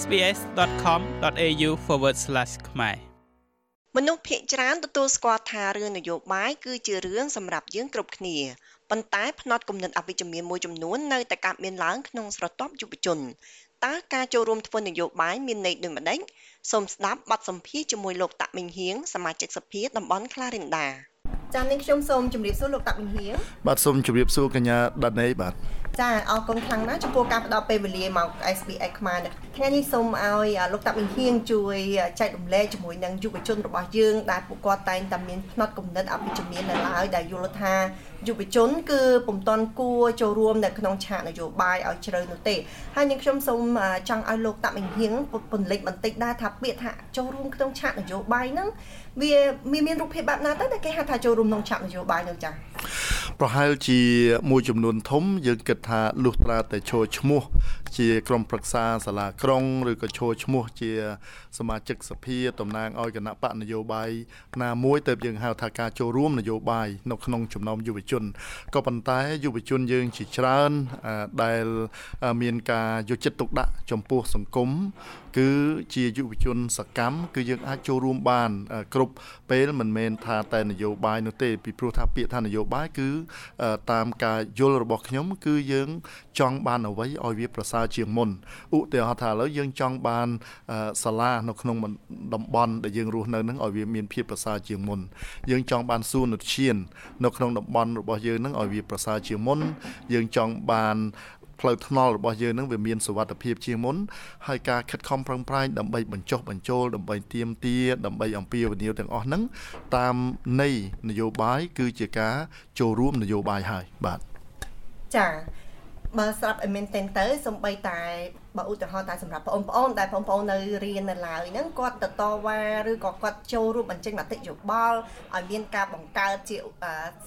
sbs.com.au/ ខ្មែរមនុស្សភាគច្រើនទទួលស្គាល់ថារឿងនយោបាយគឺជារឿងសម្រាប់យើងគ្រប់គ្នាប៉ុន្តែផ្នត់គំនិតអវិជ្ជមានមួយចំនួននៅតែកើតមានឡើងក្នុងស្រទាប់យុវជនតើការចូលរួមធ្វើនយោបាយមានន័យដូចម្តេចសូមស្ដាប់បទសម្ភាសន៍ជាមួយលោកតាក់មីងហៀងសមាជិកសភាតំបន់ Clarinda ចា៎នាងខ្ញុំសូមជម្រាបសួរលោកតាក់មីងហៀងបាទសូមជម្រាបសួរកញ្ញាដាណេបាទ ចាអរគុណខ្លាំងណាស់ចំពោះការផ្ដល់ពេលវេលាមក SBS ខ្មែរថ្ងៃនេះសូមឲ្យលោកតាក់មីងហៀងជួយចែករំលែកជាមួយនឹងយុវជនរបស់យើងដែលពួកគាត់តែងតែមានផ្នត់គំនិតអវិជ្ជមាននៅឡើយដែលយល់ថាយុវជនគឺពុំទាន់គួរចូលរួមនៅក្នុងឆាកនយោបាយឲ្យជ្រៅនោះទេហើយនាងខ្ញុំសូមចង់ឲ្យលោកតាក់មីងហៀងពន្លេចបន្តិចដែរថាពាក្យថាចូលរួមក្នុងឆាកនយោបាយហ្នឹងវាមានមានរូបភាពបែបណាទៅដែលគេហៅថាចូលរួមក្នុងឆាកនយោបាយនោះចា៎ប្រហែលជាមួយចំនួនធំយើងគិតថាលុះត្រាតែចូលឈ្មោះ ជាក្រុមប្រឹក្សាសាលាក្រុងឬក៏ចូលឈ្មោះជា សមាជិកសភាតំណាងឲ្យគណៈបកនយោបាយណាមួយទៅយើងហៅថាការចូលរួមនយោបាយនៅក្នុងចំណោមយុវជនក៏ប៉ុន្តែយុវជនយើងជាច្រើនដែលមានការយកចិត្តទុកដាក់ចំពោះសង្គម គឺជាយុវជនសកម្មគឺយើងអាចចូលរួមបាន គ្រប់ពេលមិនមែនថាតែនយោបាយនោះទេពីព្រោះថាពាក្យថានយោបាយគឺតាមការយល់របស់ខ្ញុំគឺយើងចង់បានអ្វីឲ្យវាប្រសើរជាងមុនឧទាហរណ៍ថាឥឡូវយើងចង់បានសាលានៅក្នុងតំបន់ដែលយើងរស់នៅនឹងឲ្យវាមានភាពប្រសើរជាងមុនយើងចង់បានសួនឧទ្យាននៅក្នុងតំបន់របស់យើងនឹងឲ្យវាប្រសើរជាងមុនយើងចង់បាន ផ្លូវថ្នល់របស់យើងនឹងវាមានសុវត្ថិភាពជាងមុនហើយការខិតខំប្រឹងប្រែងដើម្បីបញ្ចុះបញ្ចូលដើម្បីទៀមទាដើម្បីអំពាវនាវទាំងអស់ហ្នឹងតាមន័យនយោបាយគឺជាការចូលរួមនយោបាយហើយបាទចាបើស្រាប់ឲ្យមែនទែនទៅសំបីតែបើឧទាហរណ៍តែសម្រាប់បងប្អូនដែលបងប្អូននៅរៀននៅឡើយហ្នឹងគាត់ទៅតវ៉ាឬក៏គាត់ចូលរួមបញ្ចេញមតិយោបល់ឲ្យមានការបង្កើតជា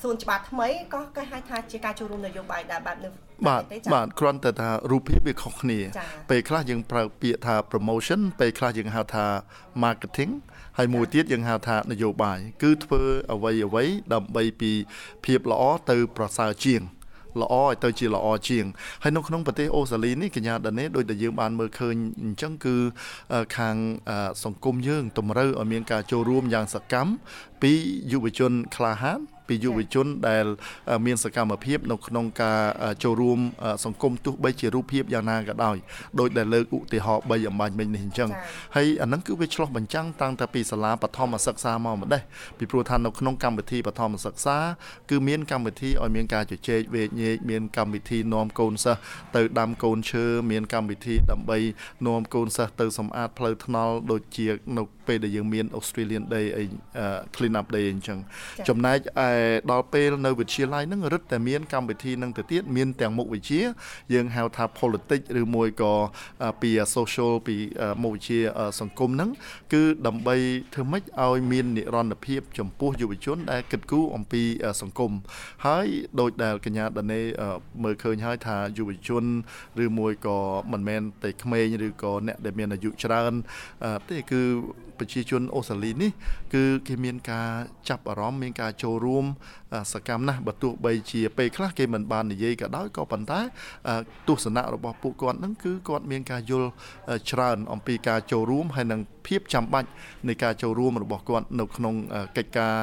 សួនច្បារថ្មីក៏គេហៅថាជាការចូលរួមនយោបាយដែរបែបនេះ បាទបាទគ្រាន់តែថារូបភាពវាខុសគ្នា ពេលខ្លះយើងប្រើពាក្យថា promotion ពេលខ្លះយើងហៅថា marketing ហើយមួយទៀតយើងហៅថានយោបាយគឺធ្វើអ្វីអ្វីដើម្បីពីភាពល្អទៅប្រសើរជាងល្អឲ្យទៅជាល្អជាងហើយនៅក្នុងប្រទេសអូស្ត្រាលីនេះកញ្ញាដានេដោយតែយើងបានមើលឃើញអញ្ចឹងគឺខាងសង្គមយើងតម្រូវឲ្យមានការចូលរួមយ៉ាងសកម្មពីយុវជនក្លាហាន ពីយុវជនដែលមានសកម្មភាពនៅក្នុងការចូលរួមសង្គមទោះបីជារូបភាពយ៉ាងណាក៏ដោយដោយដែលលើកឧទាហរណ៍3អំបញ្ញមិញនេះអញ្ចឹងហើយអាហ្នឹងគឺវាឆ្លោះបញ្ចាំងតាំងតែពីសាលាបឋមសិក្សាមកម្ដេះពីព្រោះថានៅក្នុងកម្មវិធីបឋមសិក្សាគឺមានកម្មវិធីឲ្យមានការជជែកវែកញែកមានកម្មវិធីនាំកូនសិស្សទៅដាំកូនឈើមានកម្មវិធីដើម្បីនាំកូនសិស្សទៅសម្អាតផ្លូវថ្នល់ដូចជានៅ ពេលដែលយើងមាន Australian Day អី clean up day អញ្ចឹងចំណែកឯដល់ពេលនៅវិទ្យាល័យហ្នឹងរឹតតែមានកម្មវិធីហ្នឹងទៅទៀតមានទាំងមុខវិជ្ជា យើងហៅថា politics ឬមួយក៏ពី social ពីមុខវិជ្ជាសង្គមហ្នឹងគឺដើម្បីធ្វើម៉េចឲ្យមាននិរន្តរភាព ចំពោះយុវជន ដែលគិតគូរអំពីសង្គមហើយដោយដែលកញ្ញាដានេមើលឃើញហើយថាយុវជនឬមួយក៏មិនមែនតែក្មេងឬក៏អ្នកដែលមានអាយុច្រើនទេគឺប្រជាជនអូស្ត្រាលីនេះគឺគេមានការចាប់អារម្មណ៍មានការចូលរួមសកម្មណាស់បើទោះបីជាពេលខ្លះគេមិនបាននិយាយក៏ដោយក៏ប៉ុន្តែទស្សនៈរបស់ពួកគាត់នឹងគឺគាត់មានការយល់ច្រើនអំពីការចូលរួមហើយនឹងភាពចាំបាច់នៃការចូលរួមរបស់គាត់នៅក្នុងកិច្ចការ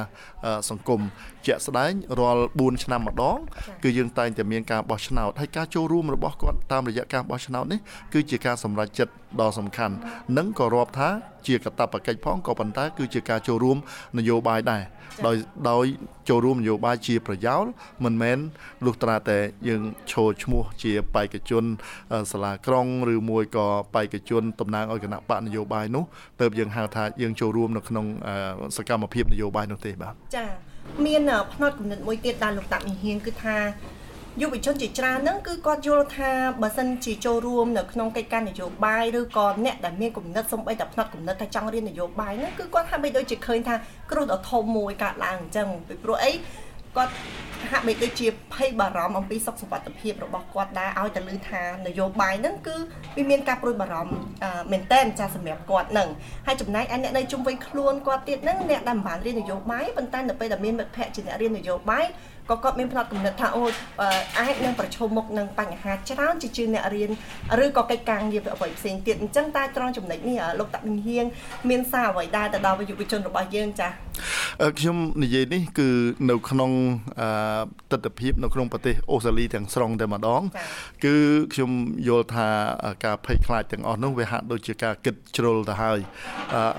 សង្គមជាក់ស្ដែងរាល់4ឆ្នាំម្ដងគឺយើងតែងតែមានការបោះឆ្នោតហើយការចូលរួមរបស់គាត់តាមរយៈការបោះឆ្នោតនេះគឺជាការសម្រេចចិត្តដ៏សំខាន់និងក៏រាប់ថាជាកាតព្វកិច្ចផងក៏ប៉ុន្តែគឺជាការចូលរួមនយោបាយដែរដោយដោយចូលរួមនយោបាយជាប្រយោលមិនមែនលុះត្រាតែយើងឈរឈ្មោះជាបេក្ខជនសាលាក្រុងឬមួយក៏បេក្ខជនតំណាងឲ្យគណៈបកនយោបាយនោះទើបយើងហៅថាយើងចូលរួមនៅក្នុងសកម្មភាពនយោបាយនោះទេបាទចាមានផ្នត់គំនិតមួយទៀតដែលលោកតាមីហៀងគឺថា យុវជនជាច្រើនហ្នឹងគឺគាត់យល់ថាបើសិនជាចូលរួមនៅក្នុងកិច្ចការនយោបាយឬក៏អ្នកដែលមានគំនិតសំបីតែផ្នត់គំនិតថាចង់រៀននយោបាយហ្នឹងគឺគាត់ហាក់បីដូចជាឃើញថាគ្រោះដ៏ធំមួយកើតឡើងអញ្ចឹងពីព្រោះអីគាត់ហាក់បីដូចជាភ័យបារម្ភអំពីសុខសុវត្ថិភាពរបស់គាត់ដែរឲ្យតែឮថានយោបាយហ្នឹងគឺវាមានការព្រួយបារម្ភមែនតែនចាសម្រាប់គាត់ហ្នឹងហើយចំណែកឯអ្នកនៅជុំវិញខ្លួនគាត់ទៀតហ្នឹងអ្នកដែលមិនបានរៀននយោបាយប៉ុន្តែនៅពេលដែលមានមិត្តភ័ក្តិជាអ្នករៀននយោបាយ ក៏គាត់មានផ្នត់គំនិតថាអូអាចនឹងប្រឈមមុខនឹងបញ្ហាច្រើនជាជាងអ្នករៀនឬក៏កិច្ចការងារអ្វីផ្សេងទៀតអញ្ចឹងតែត្រង់ចំណុចនេះលោកតាវិហៀងមានសារអ្វីដែរទៅដល់យុវជនរបស់យើងចា៎ខ្ញុំនិយាយនេះគឺនៅក្នុងទស្សនវិជ្ជានៅក្នុងប្រទេសអូស្ត្រាលីទាំងស្រុងតែម្ដង គឺខ្ញុំយល់ថាការភ័យខ្លាចទាំងអស់នោះវាហាក់ដូចជាការគិតជ្រុលទៅហើយ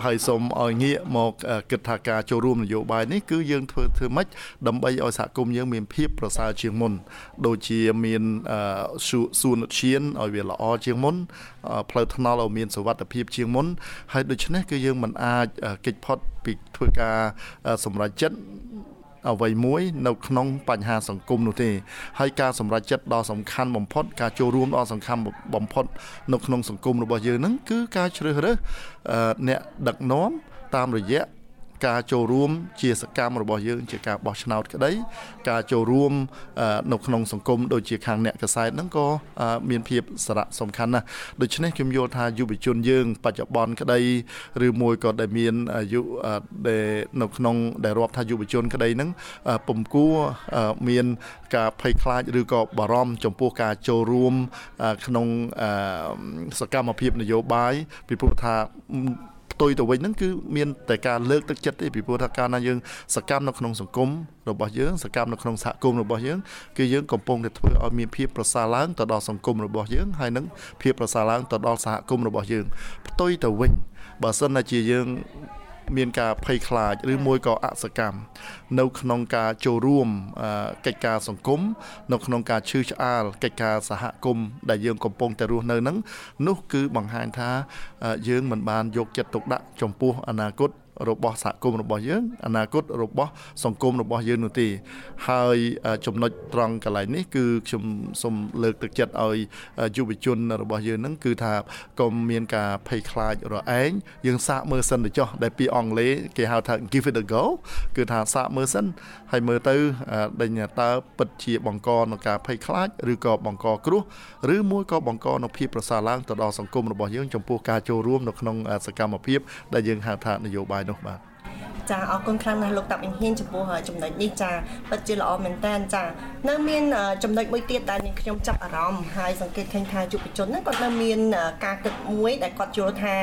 ហើយសូមឲ្យងាកមកគិតថាការចូលរួមនយោបាយនេះគឺយើងធ្វើធ្វើម៉េចដើម្បីឲ្យសហគមន៍យើងមានភាពប្រសើរជាងមុន ដូចជាមានសួនឧទ្យានឲ្យវាល្អជាងមុនផ្លូវថ្នល់ឲ្យមានសុវត្ថិភាពជាងមុនហើយដូច្នេះគឺយើងមិនអាចគេចផុតពីធ្វើការសម្រេចចិត្តអ្វីមួយនៅក្នុងបញ្ហាសង្គមនោះទេហើយការសម្រេចចិត្តដ៏សំខាន់បំផុត ការចូលរួមដ៏សំខាន់បំផុតនៅក្នុងសង្គមរបស់យើងហ្នឹងគឺការជ្រើសរើសអ្នកដឹកនាំតាមរយៈ ការចូលរួមជាសកម្មរបស់យើងជាការបោះឆ្នោតក្តី ការចូលរួមនៅក្នុងសង្គមដូចជាខាងអ្នកកសែតហ្នឹងក៏មានភាពសារៈសំខាន់ណាស់ដូច្នេះខ្ញុំយល់ថាយុវជនយើង បច្ចុប្បន្នក្តីឬមួយក៏ដែលមានអាយុដែលនៅក្នុងដែលរាប់ថាយុវជនក្តីហ្នឹងពំគួរមានការភ័យខ្លាចឬក៏បារម្ភចំពោះការចូលរួមក្នុងសកម្មភាពនយោបាយពីព្រោះថា ផ្ទុយទៅវិញហ្នឹងគឺមានតែការលើកទឹកចិត្តទេពីព្រោះថាកាលណាយើងសកម្មនៅក្នុងសង្គមរបស់យើងសកម្មនៅក្នុងសហគមន៍របស់យើងគឺយើងកំពុងតែធ្វើឲ្យមានភាពប្រសើរឡើងទៅដល់សង្គមរបស់យើងហើយនឹងភាពប្រសើរឡើងទៅដល់សហគមន៍របស់យើងផ្ទុយទៅវិញបើសិនណាជាយើង មានការភ័យខ្លាចឬមួយក៏អសកម្មនៅក្នុងការចូលរួមកិច្ចការសង្គមនៅក្នុងការឈឺឆ្អាលកិច្ចការសហគមន៍ដែលយើងកំពុងតែរស់នៅនឹងនោះគឺបង្ហាញថាយើងមិនបានយកចិត្តទុកដាក់ចំពោះអនាគត របស់សហគមន៍របស់យើងអនាគតរបស់សង្គមរបស់យើងនោះទេហើយចំណុចត្រង់កន្លែងនេះគឺខ្ញុំសូមលើកទឹកចិត្តឲ្យយុវជនរបស់យើងហ្នឹងគឺថាកុំមានការភ័យខ្លាចរឯងយើងសាកមើលសិនទៅចុះដែលពីអង់គ្លេសគេហៅថា give it a go គឺថាសាកមើលសិនហើយមើលទៅដេញតើពិតជាបង្កនៅការភ័យខ្លាចឬក៏បង្កគ្រោះឬមួយក៏បង្កនៅភាពប្រសើរឡើងទៅដល់សង្គមរបស់យើងចំពោះការចូលរួមនៅក្នុងសកម្មភាពដែលយើងហៅថានយោបាយនោះបាទចាអរគុណខ្លាំងណាស់លោកតាប់អ៊ីនហ៊ានចំពោះចំណុចនេះចាពិតជាល្អមែនតើចានៅមានចំណុចមួយទៀតដែលនាងខ្ញុំចាប់អារម្មណ៍ហើយសង្កេតឃើញថាយុវជនហ្នឹងគាត់នៅមានការគិតមួយដែលគាត់យល់ថា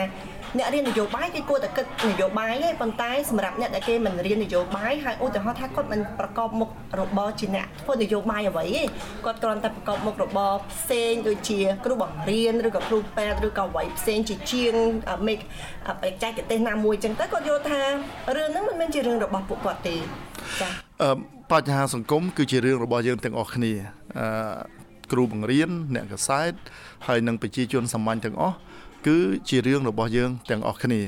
អ្នករៀននយោបាយគេគួរតែគិតនយោបាយទេប៉ុន្តែសម្រាប់អ្នកដែលគេមិនរៀននយោបាយហើយឧទាហរណ៍ថាគាត់មិនប្រកបមុខរបរជាអ្នកធ្វើនយោបាយអ្វីទេគាត់គ្រាន់តែប្រកបមុខរបរផ្សេងដូចជា គ្រូបង្រៀនឬក៏គ្រូពេទ្យឬក៏អ្វីផ្សេងជាជាងមេបច្ចេកទេសណាមួយចឹងទៅគាត់យល់ថារឿងហ្នឹងមិនមែនជារឿងរបស់ពួកគាត់ទេចាអឺបញ្ហាសង្គមគឺជារឿងរបស់យើងទាំងអស់គ្នាអឺគ្រូបង្រៀនអ្នកកសែតហើយនិងប្រជាជនសាមញ្ញទាំងអស់ គឺជារឿងរបស់យើងទាំងអស់គ្នា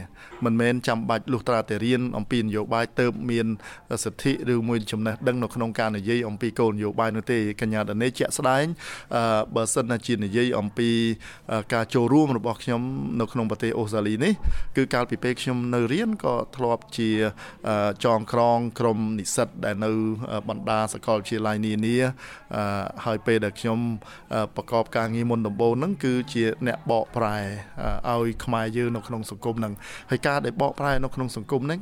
មិនមែនចាំបាច់លុះត្រាតែរៀនអំពីនយោបាយទៅមានសិទ្ធិឬមួយចំណេះដឹងនៅក្នុងការនិយាយអំពីគោលនយោបាយនោះទេកញ្ញាដនេជាក់ស្ដែងបើសិនណាជានិយាយអំពីការចូលរួមរបស់ខ្ញុំនៅក្នុងប្រទេសអូស្ត្រាលីនេះគឺកាលពីពេលខ្ញុំនៅរៀនក៏ធ្លាប់ជាចងក្រងក្រុមនិស្សិតដែលនៅបណ្ដាសាកលវិទ្យាល័យនានាហើយពេលដែលខ្ញុំប្រកបការងារមុនដំបូងហ្នឹងគឺជាអ្នកបកប្រែឲ្យខ្មែរយើងនៅក្នុងសង្គមហ្នឹងហើយការដែលបកប្រែនៅក្នុងសង្គមហ្នឹង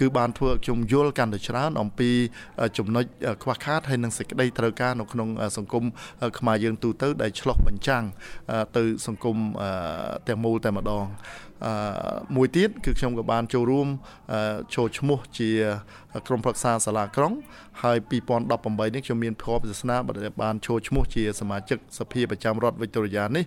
គឺបានធ្វើឲ្យខ្ញុំយល់កាន់តែច្រើនអំពីចំណុចខ្វះខាតហើយនិងសេចក្តីត្រូវការនៅក្នុងសង្គមខ្មែរយើងទូទៅដែលឆ្លោះបញ្ចាំងទៅសង្គមទាំងមូលតែម្ដងអឺ មួយទៀតគឺខ្ញុំក៏បានចូលរួមចូលឈ្មោះជាក្រុមប្រឹក្សាសាលាក្រុងហើយ2018នេះខ្ញុំមានភ័ព្វសាសនាបានចូលឈ្មោះជាសមាជិកសភាប្រចាំរដ្ឋវិកតូរីយ៉ានេះ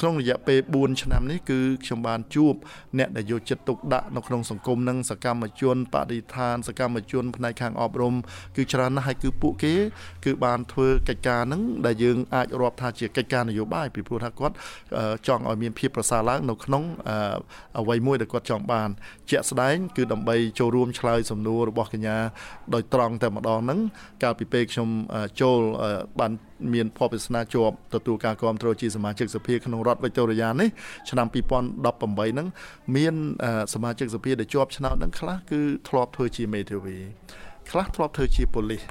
ក្នុងរយៈពេល4ឆ្នាំនេះគឺខ្ញុំបានជួបអ្នកដែលយកចិត្តទុកដាក់នៅក្នុងសង្គមនិងសកម្មជនបរិស្ថានសកម្មជនផ្នែកខាងអប់រំគឺច្រើនណាស់ហើយគឺពួកគេ គឺបានធ្វើកិច្ចការហ្នឹងដែលយើងអាចរាប់ថាជាកិច្ចការនយោបាយពីព្រោះថាគាត់ចង់ឲ្យមានភាពប្រសើរឡើងនៅក្នុងអ្វីមួយដែលគាត់ចង់បាន ជាក់ស្ដែងគឺដើម្បីចូលរួមឆ្លើយសំណួររបស់កញ្ញាដោយត្រង់តែម្ដងហ្នឹងកាលពីពេលខ្ញុំចូលបានមានភ័ព្វវាសនាជាប់ទទួលការគ្រប់គ្រងជាសមាជិកសភាក្នុងរដ្ឋវិកតូរីយ៉ានេះឆ្នាំ2018ហ្នឹងមានសមាជិកសភាដែលជាប់ឆ្នោតហ្នឹងខ្លះគឺធ្លាប់ធ្វើជាមេធាវីខ្លះធ្លាប់ធ្វើជាប៉ូលីស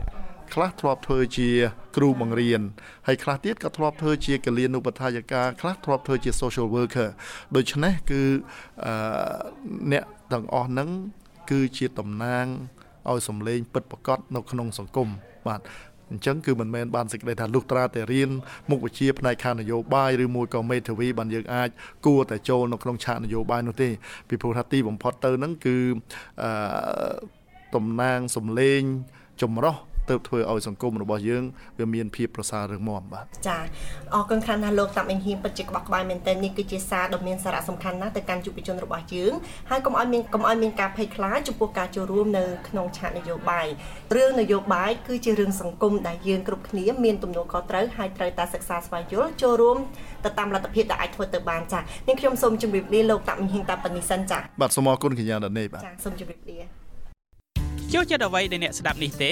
ខ្លះធ្លាប់ធ្វើជាគ្រូបង្រៀនហើយខ្លះទៀតក៏ធ្លាប់ធ្វើជាកលានុបដ្ឋាយការខ្លះធ្លាប់ធ្វើជា social worker ដូច្នេះគឺអ្នកទាំងអស់ហ្នឹងគឺជាតំណាងឲ្យសម្លេងពិតប្រកបនៅក្នុងសង្គមបាទអញ្ចឹងគឺមិនមែនបានសេចក្តីថាលុះត្រាតែរៀនមុខវិជ្ជាផ្នែកខាងនយោបាយឬមួយក៏មេធាវីបានយើងអាចគួរតែចូលនៅក្នុងឆាកនយោបាយនោះទេពីព្រោះថាទីបំផុតទៅហ្នឹងគឺអឺតំណាងសំលេងចម្រោះ ទៅធ្វើឲ្យសង្គមរបស់យើងវាមានភាពប្រសើររឹងមាំបាទចាអរគុណខាងណាលោកតាមអេងហ៊ីមពិតជាក្បោះក្បាយមែនទែននេះគឺជាសារដ៏មានសារៈសំខាន់ណាស់ទៅកាន់យុវជនរបស់យើងហើយកុំឲ្យមានកុំឲ្យមានការភ័យខ្លាចចំពោះការចូលរួមនៅក្នុងឆាកនយោបាយរឿងនយោបាយគឺជារឿងសង្គមដែលយើងគ្រប់គ្នាមានទំនួលខុសត្រូវហើយត្រូវតែសិក្សាស្វែងយល់ចូលរួមទៅតាមលទ្ធភាពដែលអាចធ្វើទៅបានចានាងខ្ញុំសូមជម្រាបលាលោកតាំងហ៊ីងតាប៉ានីសិនចាបាទសូមអរគុណកញ្ញាដានេបាទចាសូមជម្រាបលាចូលចិត្តអ្វីដែលអ្នកស្ដាប់នេះទេ